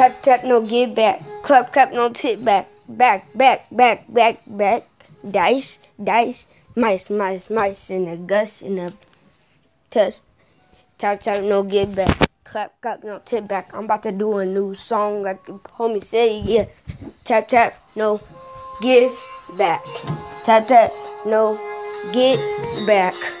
Tap tap no give back. Clap clap no tip back. Back back back back back. Dice dice. Mice mice mice in a gust in a test. Tap tap no give back. Clap clap no tip back. I'm about to do a new song like the homie say Yeah. Tap tap no give back. Tap tap no get back.